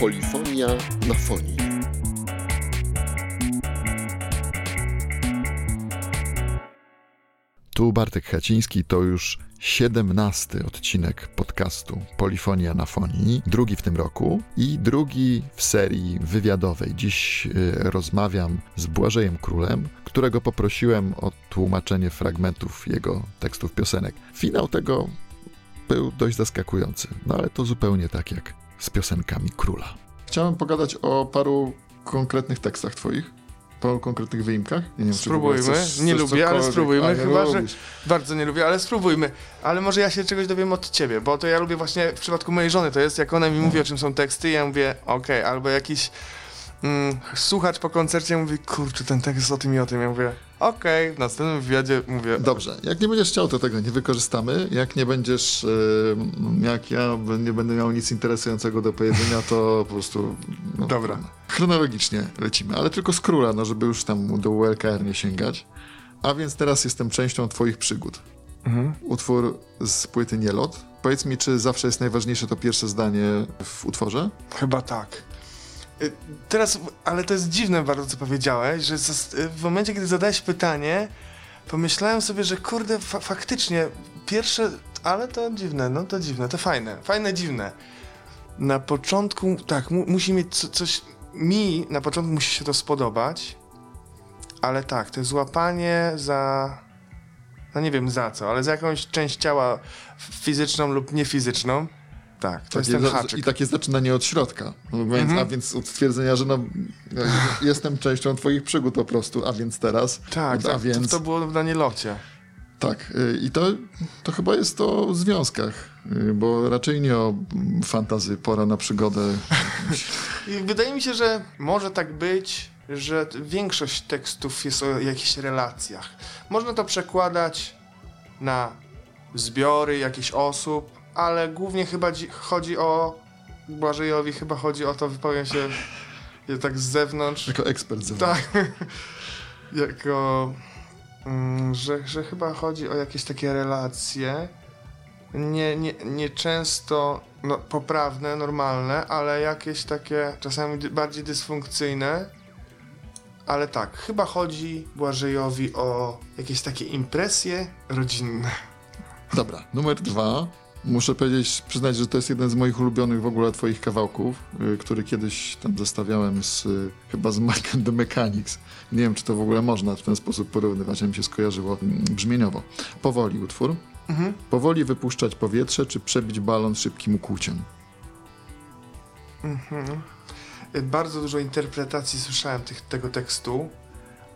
Polifonia na fonii. Tu Bartek Chaciński, to już 17 odcinek podcastu Polifonia na fonii, drugi w tym roku i drugi w serii wywiadowej. Dziś y, rozmawiam z Błażejem Królem, którego poprosiłem o tłumaczenie fragmentów jego tekstów piosenek. Finał tego był dość zaskakujący, no ale to zupełnie tak jak z piosenkami króla. Chciałem pogadać o paru konkretnych tekstach twoich, paru konkretnych wyimkach. Nie wiem, spróbujmy. Chcesz, nie chcesz lubię, ale spróbujmy. A, Chyba, że bardzo nie lubię, ale spróbujmy. Ale może ja się czegoś dowiem od ciebie, bo to ja lubię właśnie w przypadku mojej żony to jest, jak ona mi mówi, o czym są teksty, ja mówię, okej, okay, albo jakiś mm, słuchacz po koncercie mówi, kurczę, ten tekst jest o tym i o tym. Ja mówię, okej, okay, w następnym wywiadzie mówię... Dobrze, jak nie będziesz chciał, to tego nie wykorzystamy. Jak nie będziesz, yy, jak ja nie będę miał nic interesującego do powiedzenia, to po prostu... No, Dobra. Chronologicznie lecimy, ale tylko z króla, no żeby już tam do ULKR nie sięgać. A więc teraz jestem częścią twoich przygód. Mhm. Utwór z płyty Nielot. Powiedz mi, czy zawsze jest najważniejsze to pierwsze zdanie w utworze? Chyba tak. Y, teraz, ale to jest dziwne bardzo, co powiedziałeś, że y, w momencie, kiedy zadałeś pytanie, pomyślałem sobie, że kurde, fa faktycznie, pierwsze, ale to dziwne, no to dziwne, to fajne, fajne, dziwne. Na początku, tak, mu musi mieć co, coś, mi na początku musi się to spodobać, ale tak, to jest złapanie za, no nie wiem za co, ale za jakąś część ciała fizyczną lub niefizyczną, tak, to takie, jest ten haczyk. I takie zaczynanie od środka. Więc, mhm. A więc od stwierdzenia, że no, jestem częścią twoich przygód po prostu, a więc teraz. Tak, a tak więc... to, to było na nielocie. Tak, y, i to, to chyba jest o związkach, y, bo raczej nie o fantazy, pora na przygodę. Wydaje mi się, że może tak być, że większość tekstów jest o jakichś relacjach. Można to przekładać na zbiory jakichś osób, ale głównie chyba chodzi o Błażejowi chyba chodzi o to, wypowiem się tak z zewnątrz. Jako ekspert z zewnątrz. Tak. jako, mm, że, że chyba chodzi o jakieś takie relacje, nie, nie, nie często no, poprawne, normalne, ale jakieś takie czasami bardziej dysfunkcyjne. Ale tak, chyba chodzi Błażejowi o jakieś takie impresje rodzinne. Dobra, numer dwa Muszę powiedzieć, przyznać, że to jest jeden z moich ulubionych w ogóle twoich kawałków, y, który kiedyś tam zestawiałem z, y, chyba z Mike and the Mechanics. Nie wiem, czy to w ogóle można w ten sposób porównywać, a mi się skojarzyło mm, brzmieniowo. Powoli utwór. Mhm. Powoli wypuszczać powietrze, czy przebić balon szybkim ukłuciem. Mhm. Bardzo dużo interpretacji słyszałem tych, tego tekstu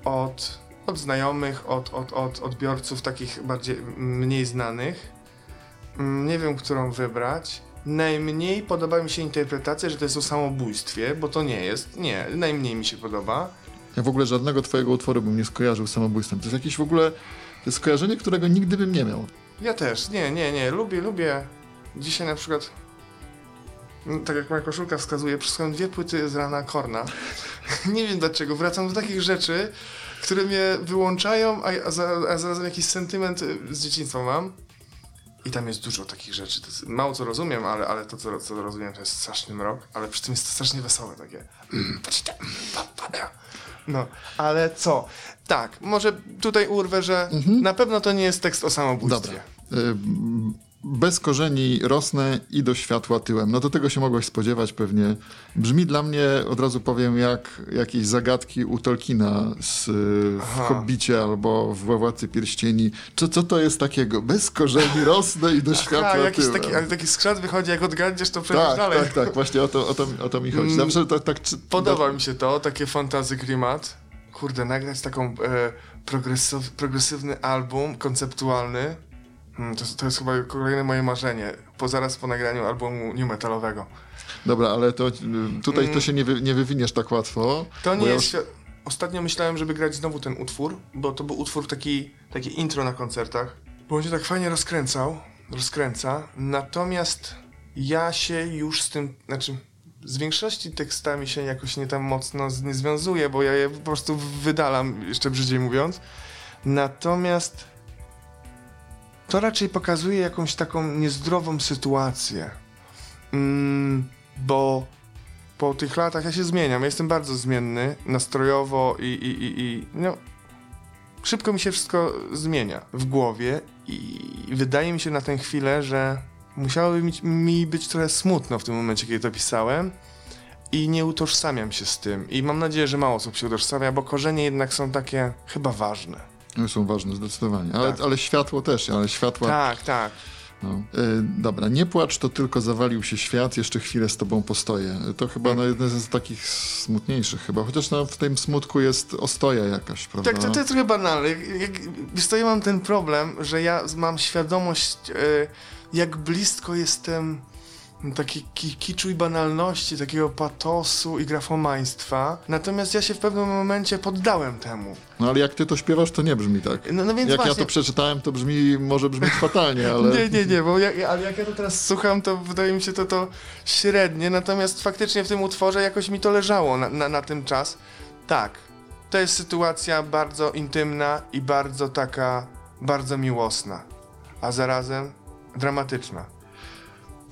od, od znajomych, od, od, od odbiorców takich bardziej mniej znanych Mm, nie wiem, którą wybrać. Najmniej podoba mi się interpretacja, że to jest o samobójstwie, bo to nie jest. Nie, najmniej mi się podoba. Ja w ogóle żadnego twojego utworu bym nie skojarzył z samobójstwem. To jest jakieś w ogóle to jest skojarzenie, którego nigdy bym nie miał. Ja też, nie, nie, nie. Lubię, lubię. Dzisiaj na przykład, no, tak jak moja koszulka wskazuje, przesłuchałem dwie płyty z rana Korna. nie wiem dlaczego. Wracam do takich rzeczy, które mnie wyłączają, a, a, a zarazem jakiś sentyment z dzieciństwa mam. I tam jest dużo takich rzeczy. mało co rozumiem, ale, ale to, co, co rozumiem, to jest straszny mrok, ale przy tym jest to strasznie wesołe takie. No, ale co? Tak, może tutaj urwę, że mhm. na pewno to nie jest tekst o samobójstwie. Dobra. Y bez korzeni rosnę i do światła tyłem. No do tego się mogłeś spodziewać pewnie. Brzmi dla mnie, od razu powiem, jak jakieś zagadki u Tolkiena z, w Hobbicie albo w Władcy Pierścieni. Co, co to jest takiego? Bez korzeni rosnę i do Aha, światła jakiś tyłem. Taki, ale taki skrzat wychodzi, jak odgadziesz, to przejdziesz tak, dalej. Tak, tak, właśnie o to, o to, o to mi chodzi. Mm, Zawsze tak, tak, Podoba mi się to, takie fantazy klimat. Kurde, nagrać taką e, progresyw, progresywny album konceptualny to, to jest chyba kolejne moje marzenie, po zaraz po nagraniu albumu new metalowego. Dobra, ale to tutaj to się nie, wy, nie wywiniesz tak łatwo. To nie jest... Już... Ostatnio myślałem, żeby grać znowu ten utwór, bo to był utwór taki, taki intro na koncertach, bo on się tak fajnie rozkręcał, rozkręca, natomiast ja się już z tym, znaczy z większości tekstami się jakoś nie tam mocno nie związuję, bo ja je po prostu wydalam, jeszcze brzydziej mówiąc. Natomiast to raczej pokazuje jakąś taką niezdrową sytuację. Mm, bo po tych latach ja się zmieniam. Jestem bardzo zmienny, nastrojowo i, i, i, i no, szybko mi się wszystko zmienia w głowie i wydaje mi się na tę chwilę, że musiałoby mi, mi być trochę smutno w tym momencie, kiedy to pisałem i nie utożsamiam się z tym. I mam nadzieję, że mało osób się utożsamia, bo korzenie jednak są takie chyba ważne. One Są ważne zdecydowanie, ale, Tak. ale światło też, ale światła... Tak, tak. No. E, dobra, nie płacz, to tylko zawalił się świat, jeszcze chwilę z tobą postoję. To chyba no, jeden z takich smutniejszych chyba, chociaż no, w tym smutku jest ostoja jakaś, prawda? Tak, to, to jest trochę banalne. Wiesz ja mam ten problem, że ja mam świadomość, e, jak blisko jestem takiej ki- kiczu i banalności, takiego patosu i grafomaństwa. Natomiast ja się w pewnym momencie poddałem temu. No ale jak ty to śpiewasz, to nie brzmi tak. No, no więc Jak właśnie... ja to przeczytałem, to brzmi, może brzmieć fatalnie, ale... Nie, nie, nie, bo jak, ale jak ja to teraz słucham, to wydaje mi się to, to średnie, natomiast faktycznie w tym utworze jakoś mi to leżało na, na, na ten czas. Tak, to jest sytuacja bardzo intymna i bardzo taka, bardzo miłosna, a zarazem dramatyczna.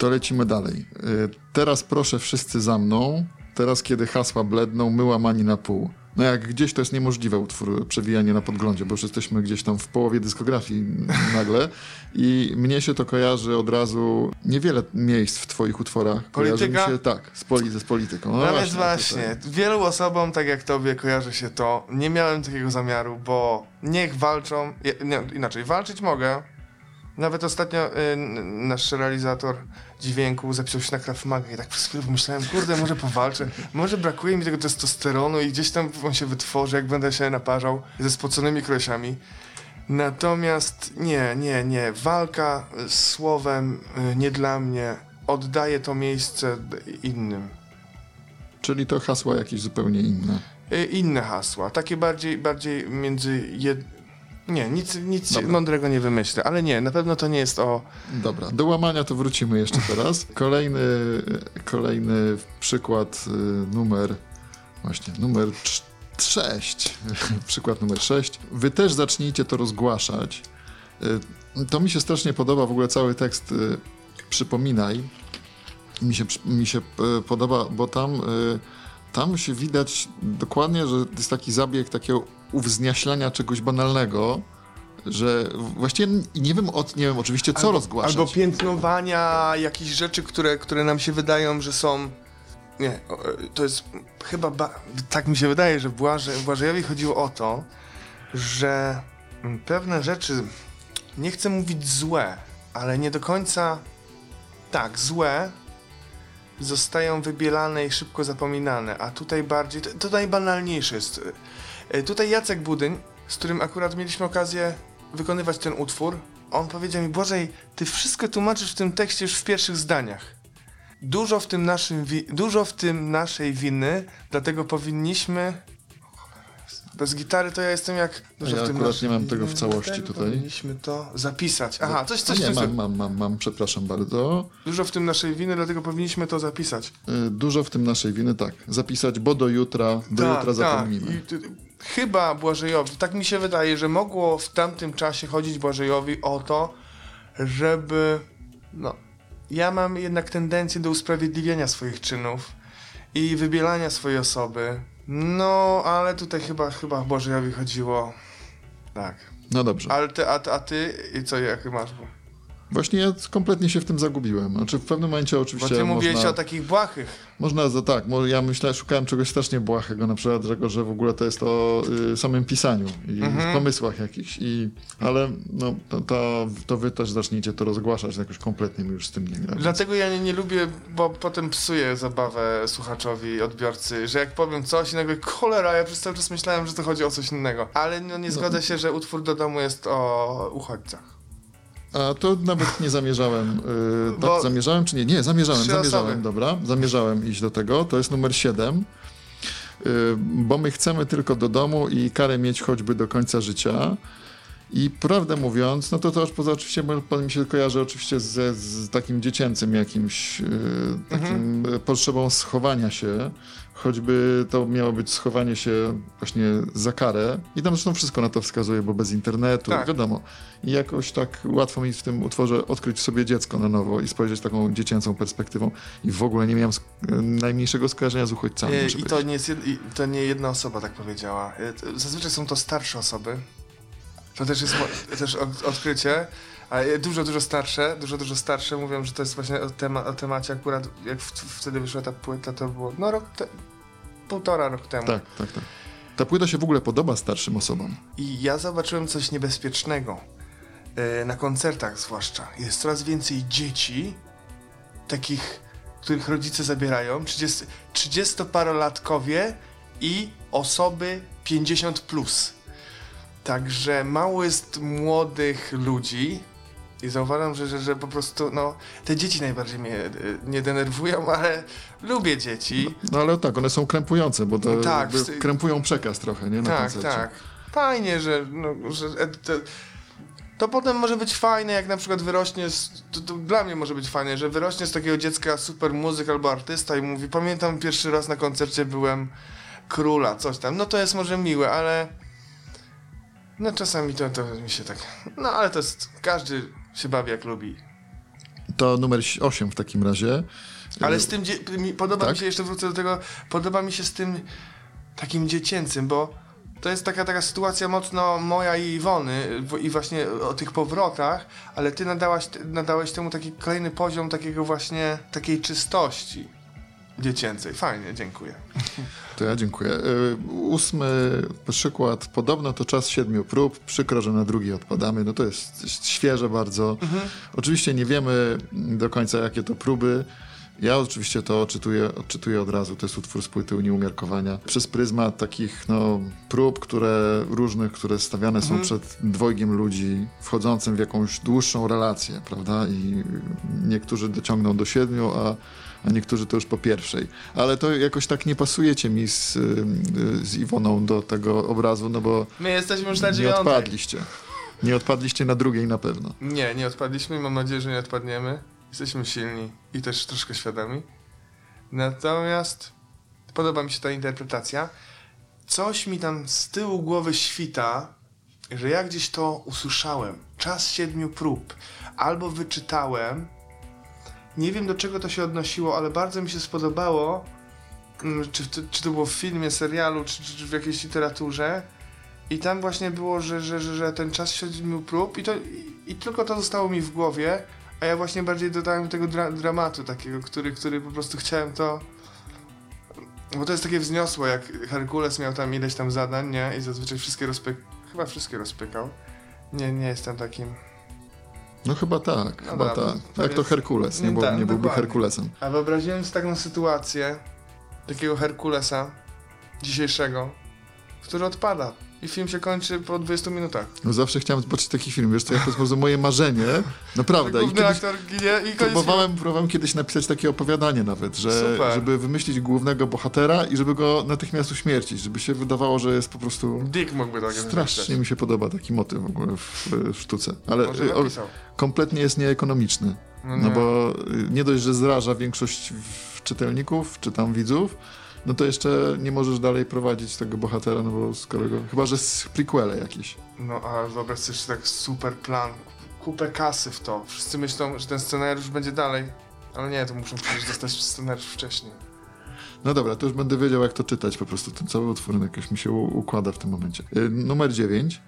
To lecimy dalej. Y, Teraz proszę wszyscy za mną. Teraz, kiedy hasła bledną, my łamani na pół. No jak gdzieś to jest niemożliwe utwór przewijanie na podglądzie, bo już jesteśmy gdzieś tam w połowie dyskografii nagle i mnie się to kojarzy od razu niewiele miejsc w twoich utworach. Kojarzy Polityka? mi się tak, z, poli, z polityką. No No więc właśnie, właśnie, wielu osobom, tak jak tobie, kojarzy się to. Nie miałem takiego zamiaru, bo niech walczą. Nie, inaczej, walczyć mogę. Nawet ostatnio y, nasz realizator dźwięku zapisał się na Krav Maga i tak przez chwilę pomyślałem, kurde, może powalczę. Może brakuje mi tego testosteronu i gdzieś tam on się wytworzy, jak będę się naparzał ze spoconymi krosiami. Natomiast nie, nie, nie. Walka z słowem y, nie dla mnie. Oddaję to miejsce innym. Czyli to hasła jakieś zupełnie inne. Y, inne hasła, takie bardziej, bardziej między jed... Nie, nic, nic Dobra. mądrego nie wymyślę, ale nie, na pewno to nie jest o... Dobra, do łamania to wrócimy jeszcze teraz. Kolejny, kolejny przykład, y, numer, właśnie, numer 6. przykład numer 6. Wy też zacznijcie to rozgłaszać. Y, To mi się strasznie podoba, w ogóle cały tekst y, przypominaj. Mi się, mi się podoba, bo tam, tam się widać dokładnie, że jest taki zabieg takiego uwzniaślania czegoś banalnego, że właściwie nie wiem, o, nie wiem oczywiście, co albo, rozgłaszać. Albo piętnowania jakichś rzeczy, które, które nam się wydają, że są... Nie, e, to jest chyba... Ba... Tak mi się wydaje, że Błaże... Błażejowi chodziło o to, że pewne rzeczy, nie chcę mówić złe, ale nie do końca... Tak, złe zostają wybielane i szybko zapominane, a tutaj bardziej, t- tutaj banalniejsze jest. E, Tutaj Jacek Budyń, z którym akurat mieliśmy okazję wykonywać ten utwór, on powiedział mi, Bożej, ty wszystko tłumaczysz w tym tekście już w pierwszych zdaniach. Dużo w tym naszym, dużo w tym naszej winy, dlatego powinniśmy... Bez gitary to ja jestem jak... Dużo Ja w tym akurat naszej nie mam tego w całości tutaj. Powinniśmy to zapisać. Aha, coś, coś, nie, coś, mam, mam, mam, mam, przepraszam bardzo. Dużo w tym naszej winy, dlatego powinniśmy to zapisać. Y, Dużo w tym naszej winy, tak. Zapisać, bo do jutra, do Tak, jutra zapomnimy. I, ty, chyba Błażejowi, tak mi się wydaje, że mogło w tamtym czasie chodzić Błażejowi o to, żeby. No. Ja mam jednak tendencję do usprawiedliwienia swoich czynów i wybielania swojej osoby. No, ale tutaj chyba, chyba Błażejowi chodziło. Tak. No dobrze. Ale ty, a, a ty, i co, jak masz? Właśnie ja kompletnie się w tym zagubiłem. Znaczy w pewnym momencie Bo oczywiście ty mówiłeś można, o takich błahych. można za tak, ja myślałem, szukałem czegoś strasznie błahego, na przykład tego, że w ogóle to jest o y, samym pisaniu i Mhm. pomysłach jakichś. I, ale no, to, to, to wy też zacznijcie to rozgłaszać, jakoś kompletnie mi już z tym nie gra. Dlatego ja nie, nie lubię, bo potem psuję zabawę słuchaczowi, odbiorcy, że jak powiem coś i nagle cholera, ja przez cały czas myślałem, że to chodzi o coś innego. Ale no, nie zgodzę się, że utwór do domu jest o uchodźcach. A to nawet nie zamierzałem. Yy, tak, Bo- zamierzałem czy nie? Nie, zamierzałem, zamierzałem, osoby. dobra. Zamierzałem iść do tego. To jest numer 7. Yy, bo my chcemy tylko do domu i karę mieć choćby do końca życia. I prawdę mówiąc, no to to aż poza oczywiście, pan mi się kojarzy oczywiście z, z takim dziecięcym jakimś, yy, takim mhm. potrzebą schowania się, choćby to miało być schowanie się właśnie za karę. I tam zresztą wszystko na to wskazuje, bo bez internetu, tak. wiadomo. I jakoś tak łatwo mi w tym utworze odkryć sobie dziecko na nowo i spojrzeć taką dziecięcą perspektywą. I w ogóle nie miałem najmniejszego skojarzenia z uchodźcami. I, i to, nie jest, i to nie jedna osoba tak powiedziała. E, zazwyczaj są to starsze osoby. To też jest też odkrycie. A dużo, dużo starsze, dużo, dużo starsze mówią, że to jest właśnie o, tema, o temacie akurat, jak w, wtedy wyszła ta płyta, to było no rok, te, półtora rok temu. Tak, tak, tak. Ta płyta się w ogóle podoba starszym osobom. I ja zobaczyłem coś niebezpiecznego. E, na koncertach zwłaszcza. Jest coraz więcej dzieci, takich, których rodzice zabierają, 30, 30-parolatkowie i osoby 50+. Plus. Także mało jest młodych ludzi, i zauważam, że, że, że po prostu, no, te dzieci najbardziej mnie e, nie denerwują, ale lubię dzieci. No, no ale tak, one są krępujące, bo to tak, krępują przekaz trochę, nie? Na tak, koncercie. tak. Fajnie, że, no, że to, to, potem może być fajne, jak na przykład wyrośnie, z, to, to, dla mnie może być fajne, że wyrośnie z takiego dziecka super muzyk albo artysta i mówi, pamiętam pierwszy raz na koncercie byłem króla, coś tam. No to jest może miłe, ale no czasami to, to mi się tak, no ale to jest, każdy się bawi jak lubi. To numer 8 w takim razie. Ale z tym, podoba tak? mi się, jeszcze wrócę do tego, podoba mi się z tym takim dziecięcym, bo to jest taka, taka sytuacja mocno moja i Iwony i właśnie o tych powrotach, ale ty nadałaś, nadałeś temu taki kolejny poziom takiego właśnie, takiej czystości dziecięcej. Fajnie, dziękuję. To ja dziękuję. Y, ósmy przykład. Podobno to czas siedmiu prób. Przykro, że na drugi odpadamy. No to jest świeże bardzo. Mhm. Oczywiście nie wiemy do końca, jakie to próby. Ja oczywiście to odczytuję, odczytuję od razu. To jest utwór z płyty Unii Umiarkowania. Przez pryzmat takich no, prób, które różnych, które stawiane są mhm. przed dwojgiem ludzi wchodzącym w jakąś dłuższą relację, prawda? I niektórzy dociągną do siedmiu, a a niektórzy to już po pierwszej. Ale to jakoś tak nie pasujecie mi z, z Iwoną do tego obrazu, no bo My jesteśmy już na nie odpadliście. Nie odpadliście na drugiej na pewno. Nie, nie odpadliśmy i mam nadzieję, że nie odpadniemy. Jesteśmy silni i też troszkę świadomi. Natomiast podoba mi się ta interpretacja. Coś mi tam z tyłu głowy świta, że ja gdzieś to usłyszałem. Czas siedmiu prób. Albo wyczytałem, nie wiem do czego to się odnosiło, ale bardzo mi się spodobało, mm, czy, czy to było w filmie, serialu, czy, czy, w jakiejś literaturze. I tam właśnie było, że, że, że, że ten czas siedmiu prób i, to, i, i, tylko to zostało mi w głowie, a ja właśnie bardziej dodałem tego dra dramatu takiego, który, który po prostu chciałem to... Bo to jest takie wzniosłe, jak Herkules miał tam ileś tam zadań, nie? I zazwyczaj wszystkie rozpykał. Chyba wszystkie rozpykał. Nie, nie jestem takim no chyba tak, no chyba tak. To Jak to Herkules, nie, był, tak, nie byłby Herkulesem. A wyobraziłem sobie taką sytuację, takiego Herkulesa dzisiejszego, który odpada. I film się kończy po 20 minutach. No zawsze chciałem zobaczyć taki film, wiesz, to jest prostu moje marzenie, naprawdę. I kiedyś aktor ginie i próbowałem, próbowałem kiedyś napisać takie opowiadanie nawet, że, żeby wymyślić głównego bohatera i żeby go natychmiast uśmiercić, żeby się wydawało, że jest po prostu... Dick mógłby tak Strasznie mi się podoba taki motyw w ogóle w, w sztuce. Ale o, kompletnie jest nieekonomiczny. No, no nie. no bo nie dość, że zraża większość czytelników, czy tam widzów, no to jeszcze nie możesz dalej prowadzić tego bohatera, no bo skoro go, chyba, że z prequele jakieś. No a wyobraź sobie tak super plan, kupę kasy w to. Wszyscy myślą, że ten scenariusz będzie dalej, ale nie, to muszą przecież dostać scenariusz wcześniej. No dobra, to już będę wiedział, jak to czytać po prostu. Ten cały utwór jakoś mi się układa w tym momencie. Yy, numer 9.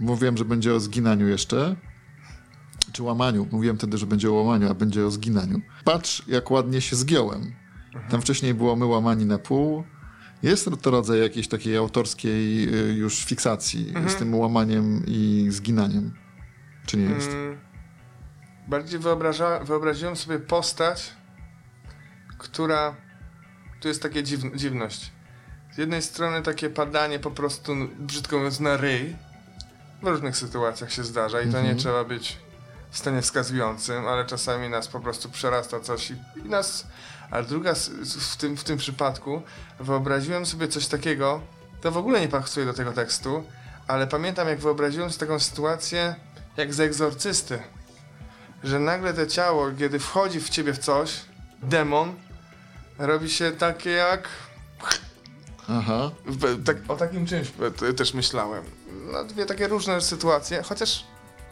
mówiłem, że będzie o zginaniu jeszcze. Czy łamaniu. Mówiłem wtedy, że będzie o łamaniu, a będzie o zginaniu. Patrz, jak ładnie się zgiąłem. Tam wcześniej było my łamani na pół. Jest to rodzaj jakiejś takiej autorskiej y, już fiksacji mhm. z tym łamaniem i zginaniem. Czy nie jest? Mm, bardziej wyobraża, wyobraziłem sobie postać, która. Tu jest takie dziw, dziwność. Z jednej strony takie padanie po prostu, brzydko mówiąc, na ryj. W różnych sytuacjach się zdarza i to nie mhm. trzeba być w stanie wskazującym, ale czasami nas po prostu przerasta coś i, i nas ale druga w tym, w tym przypadku wyobraziłem sobie coś takiego, to w ogóle nie pasuje do tego tekstu, ale pamiętam jak wyobraziłem sobie taką sytuację jak z egzorcysty, że nagle to ciało, kiedy wchodzi w ciebie w coś, demon, robi się takie jak... Aha. Tak, o takim czymś e, też myślałem. No, dwie takie różne sytuacje, chociaż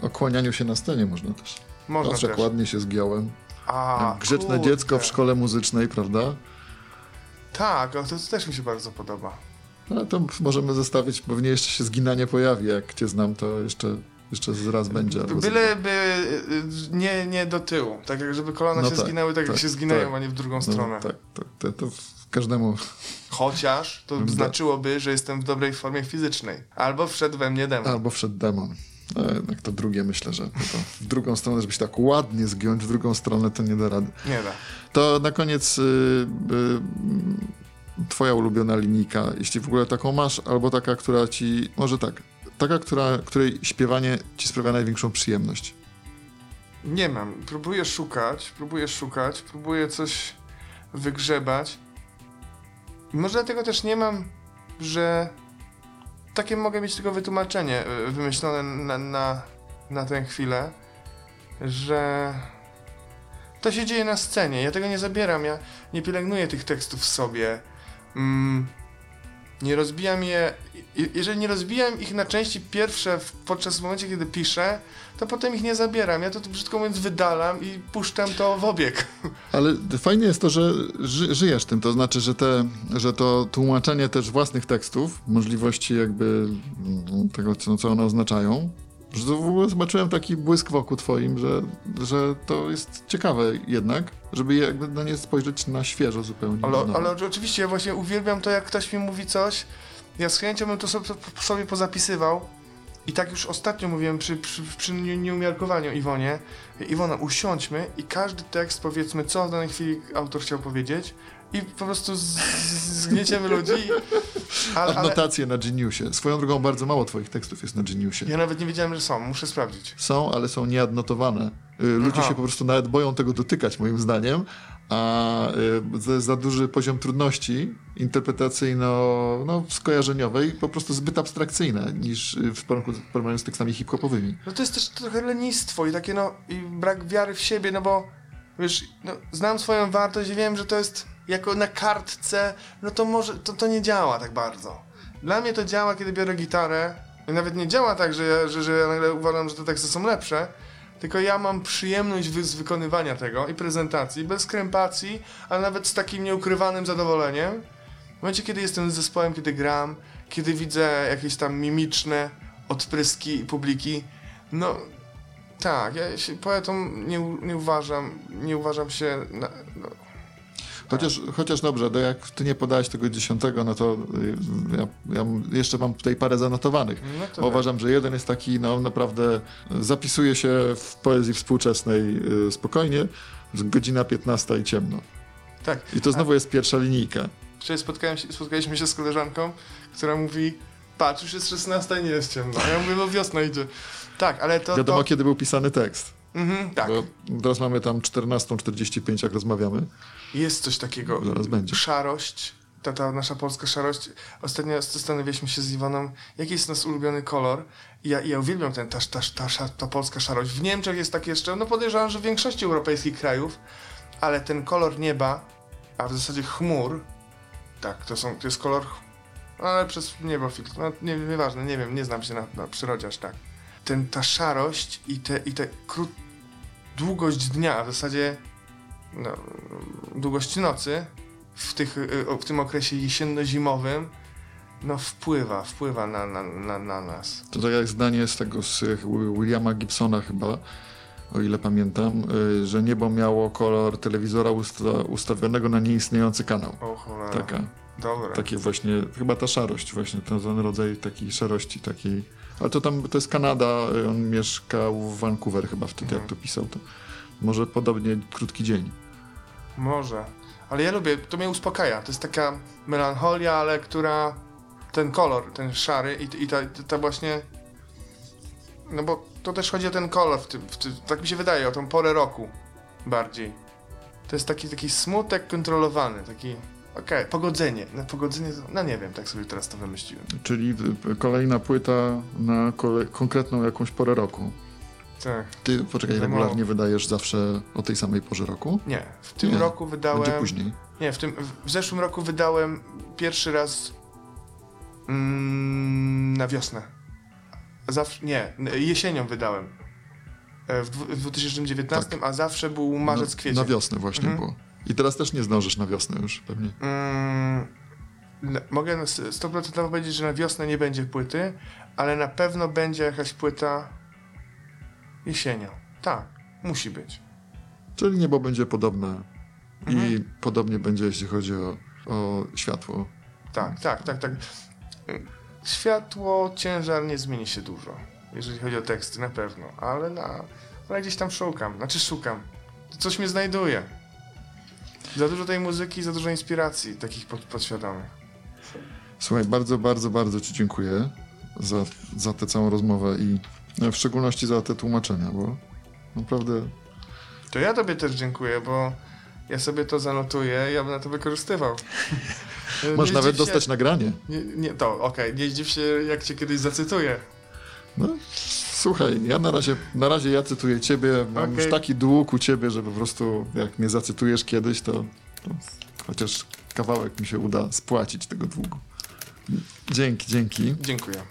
O kłanianiu się na scenie można też. można Patrz, też. ładnie się zgiąłem. A, Jak grzeczne kurde. dziecko w szkole muzycznej, prawda? Tak, o, to też mi się bardzo podoba. No to możemy zostawić, pewnie jeszcze się zginanie pojawi. Jak cię znam, to jeszcze, jeszcze raz będzie. albo Byleby y, nie, nie do tyłu, tak jak żeby kolana No się tak, zginały tak, jak tak, się zginają, tak. a nie w drugą No, stronę. tak, tak, to, to w każdemu. Chociaż to znaczyłoby, że jestem w dobrej formie fizycznej. Albo wszedł we mnie demon. Albo wszedł demon. No, jednak to drugie myślę, że w drugą stronę, żeby się tak ładnie zgiąć, w drugą stronę to nie da rady. Nie da. To na koniec y, y, twoja ulubiona linijka, jeśli w ogóle taką masz, albo taka, która ci, może tak, taka, która, której śpiewanie ci sprawia największą przyjemność. Nie mam. Próbuję szukać, próbuję szukać, próbuję coś wygrzebać. Może dlatego też nie mam, że takie mogę mieć tylko wytłumaczenie y, wymyślone na, na, na tę chwilę, że to się dzieje na scenie. Ja tego nie zabieram, ja nie pielęgnuję tych tekstów w sobie. Mm, nie rozbijam je. je- Jeżeli nie rozbijam ich na części pierwsze podczas momencie, kiedy piszę, to potem ich nie zabieram. Ja to brzydko mówiąc wydalam i puszczam to w obieg. Ale fajnie jest to, że ży, żyjesz tym, to znaczy, że, te, że to tłumaczenie też własnych tekstów, możliwości jakby mm, tego, co one oznaczają, że w ogóle zobaczyłem taki błysk wokół twoim, że, że to jest ciekawe jednak, żeby jakby na nie spojrzeć na świeżo zupełnie. Ale, nowo. ale oczywiście ja właśnie uwielbiam to, jak ktoś mi mówi coś. Ja z chęcią bym to sobie, pozapisywał. I tak już ostatnio mówiłem przy, przy, przy nie- nieumiarkowaniu Iwonie. Iwona, usiądźmy i każdy tekst powiedzmy, co w danej chwili autor chciał powiedzieć. I po prostu zgnieciemy ludzi. Ale, ale Adnotacje na Geniusie. Swoją drogą bardzo mało twoich tekstów jest na Geniusie. ja nawet nie wiedziałem, że są. Muszę sprawdzić. Są, ale są nieadnotowane. Y, Ludzie Aha. się po prostu nawet boją tego dotykać, moim zdaniem. A y, za, za duży poziom trudności interpretacyjno, no, po prostu zbyt abstrakcyjne niż y, w porównaniu w porównaniu z tekstami hip-hopowymi. No to jest też trochę lenistwo i takie no, i brak wiary w siebie, no bo wiesz, no, znam swoją wartość i wiem, że to jest jako na kartce, no to może, to, to nie działa tak bardzo. Dla mnie to działa, kiedy biorę gitarę i nawet nie działa tak, że, ja- że, że ja nagle uważam, że te teksty są lepsze, tylko ja mam przyjemność z wykonywania tego i prezentacji, bez krępacji, ale nawet z takim nieukrywanym zadowoleniem. W momencie, kiedy jestem z zespołem, kiedy gram, kiedy widzę jakieś tam mimiczne odpryski publiki, no tak, ja się poetą nie, nie uważam, nie uważam się, na, no, Chociaż, chociaż dobrze, no jak ty nie podałeś tego dziesiątego, no to y, ja, ja jeszcze mam tutaj parę zanotowanych. no Bo uważam, że jeden jest taki, no naprawdę zapisuje się w poezji współczesnej y, spokojnie, godzina 15 i ciemno. tak. I to znowu jest pierwsza linijka. Wczoraj spotkałem się, spotkaliśmy się z koleżanką, która mówi, patrz, już jest 16 i nie jest ciemno. A ja mówię, no wiosna idzie. Tak, ale to... Wiadomo, to... kiedy był pisany tekst. Mhm, tak, Bo teraz mamy tam 14.45, jak rozmawiamy. jest coś takiego. Zaraz będzie. Szarość, ta, ta nasza polska szarość. Ostatnio zastanawialiśmy się z Iwoną, jaki jest nasz ulubiony kolor. Ja, ja uwielbiam ten, ta, ta, ta, ta, polska szarość. W Niemczech jest tak jeszcze, no podejrzewam, że w większości europejskich krajów, ale ten kolor nieba, a w zasadzie chmur, tak, to, są, to jest kolor, ale przez niebo filtr, no nie, nieważne, nie wiem, nie znam się na, na przyrodzie aż tak. Ten, ta szarość i te, i te krót, długość dnia, a w zasadzie no, długość nocy w, tych, y, w tym okresie jesienno-zimowym no wpływa, wpływa na, na, na, na nas. To tak jak zdanie z tego z y, Williama Gibsona chyba, o ile pamiętam, y, że niebo miało kolor telewizora usta ustawionego na nieistniejący kanał. O cholera. Taka, Dobra. takie właśnie, chyba ta szarość właśnie, ten, ten rodzaj takiej szarości, takiej... Ale to tam, to jest Kanada, y, on mieszkał w Vancouver chyba wtedy, jak to pisał, to może podobnie krótki dzień. Może. Ale ja lubię, to mnie uspokaja. To jest taka melancholia, ale która... Ten kolor, ten szary i, i ta, ta właśnie... No bo to też chodzi o ten kolor w tym, w tym, tak mi się wydaje, o tą porę roku bardziej. To jest taki, taki smutek kontrolowany, taki... Okej, pogodzenie. No, pogodzenie, no nie wiem, tak sobie teraz to wymyśliłem. Czyli kolejna płyta na kole- konkretną jakąś porę roku. Tak. Ty, poczekaj, Za regularnie mało. wydajesz zawsze o tej samej porze roku? Nie, w tym Nie, roku wydałem... Będzie później. Nie, w, tym, w zeszłym roku wydałem pierwszy raz mm, na wiosnę. Zawsze, nie, jesienią wydałem. E, W, w 2019, a zawsze był marzec, na, kwiecień. na wiosnę właśnie Mhm. było. I teraz też nie zdążysz na wiosnę już pewnie. Mm, n- mogę na s- 100% powiedzieć, że na wiosnę nie będzie płyty, ale na pewno będzie jakaś płyta jesienią. Tak, musi być. Czyli niebo będzie podobne i Mhm. podobnie będzie, jeśli chodzi o, o światło. Tak, tak, tak, tak. Światło, ciężar nie zmieni się dużo, jeżeli chodzi o teksty, na pewno, ale, na, ale gdzieś tam szukam, znaczy szukam. Coś mnie znajduje. Za dużo tej muzyki, za dużo inspiracji takich pod, podświadomych. Słuchaj, bardzo, bardzo, bardzo Ci dziękuję za, za tę całą rozmowę i no, w szczególności za te tłumaczenia, bo naprawdę To ja tobie też dziękuję, bo ja sobie to zanotuję, ja bym na to wykorzystywał. Masz nawet się- dostać nagranie. Nie, nie, to okej, nie zdziw się, jak cię kiedyś zacytuję. No, słuchaj, ja na razie, na razie ja cytuję Ciebie, mam Okej. już taki dług u Ciebie, że po prostu jak mnie zacytujesz kiedyś, to, to chociaż kawałek mi się uda spłacić tego długu. Dzięki, dzięki. Dziękuję.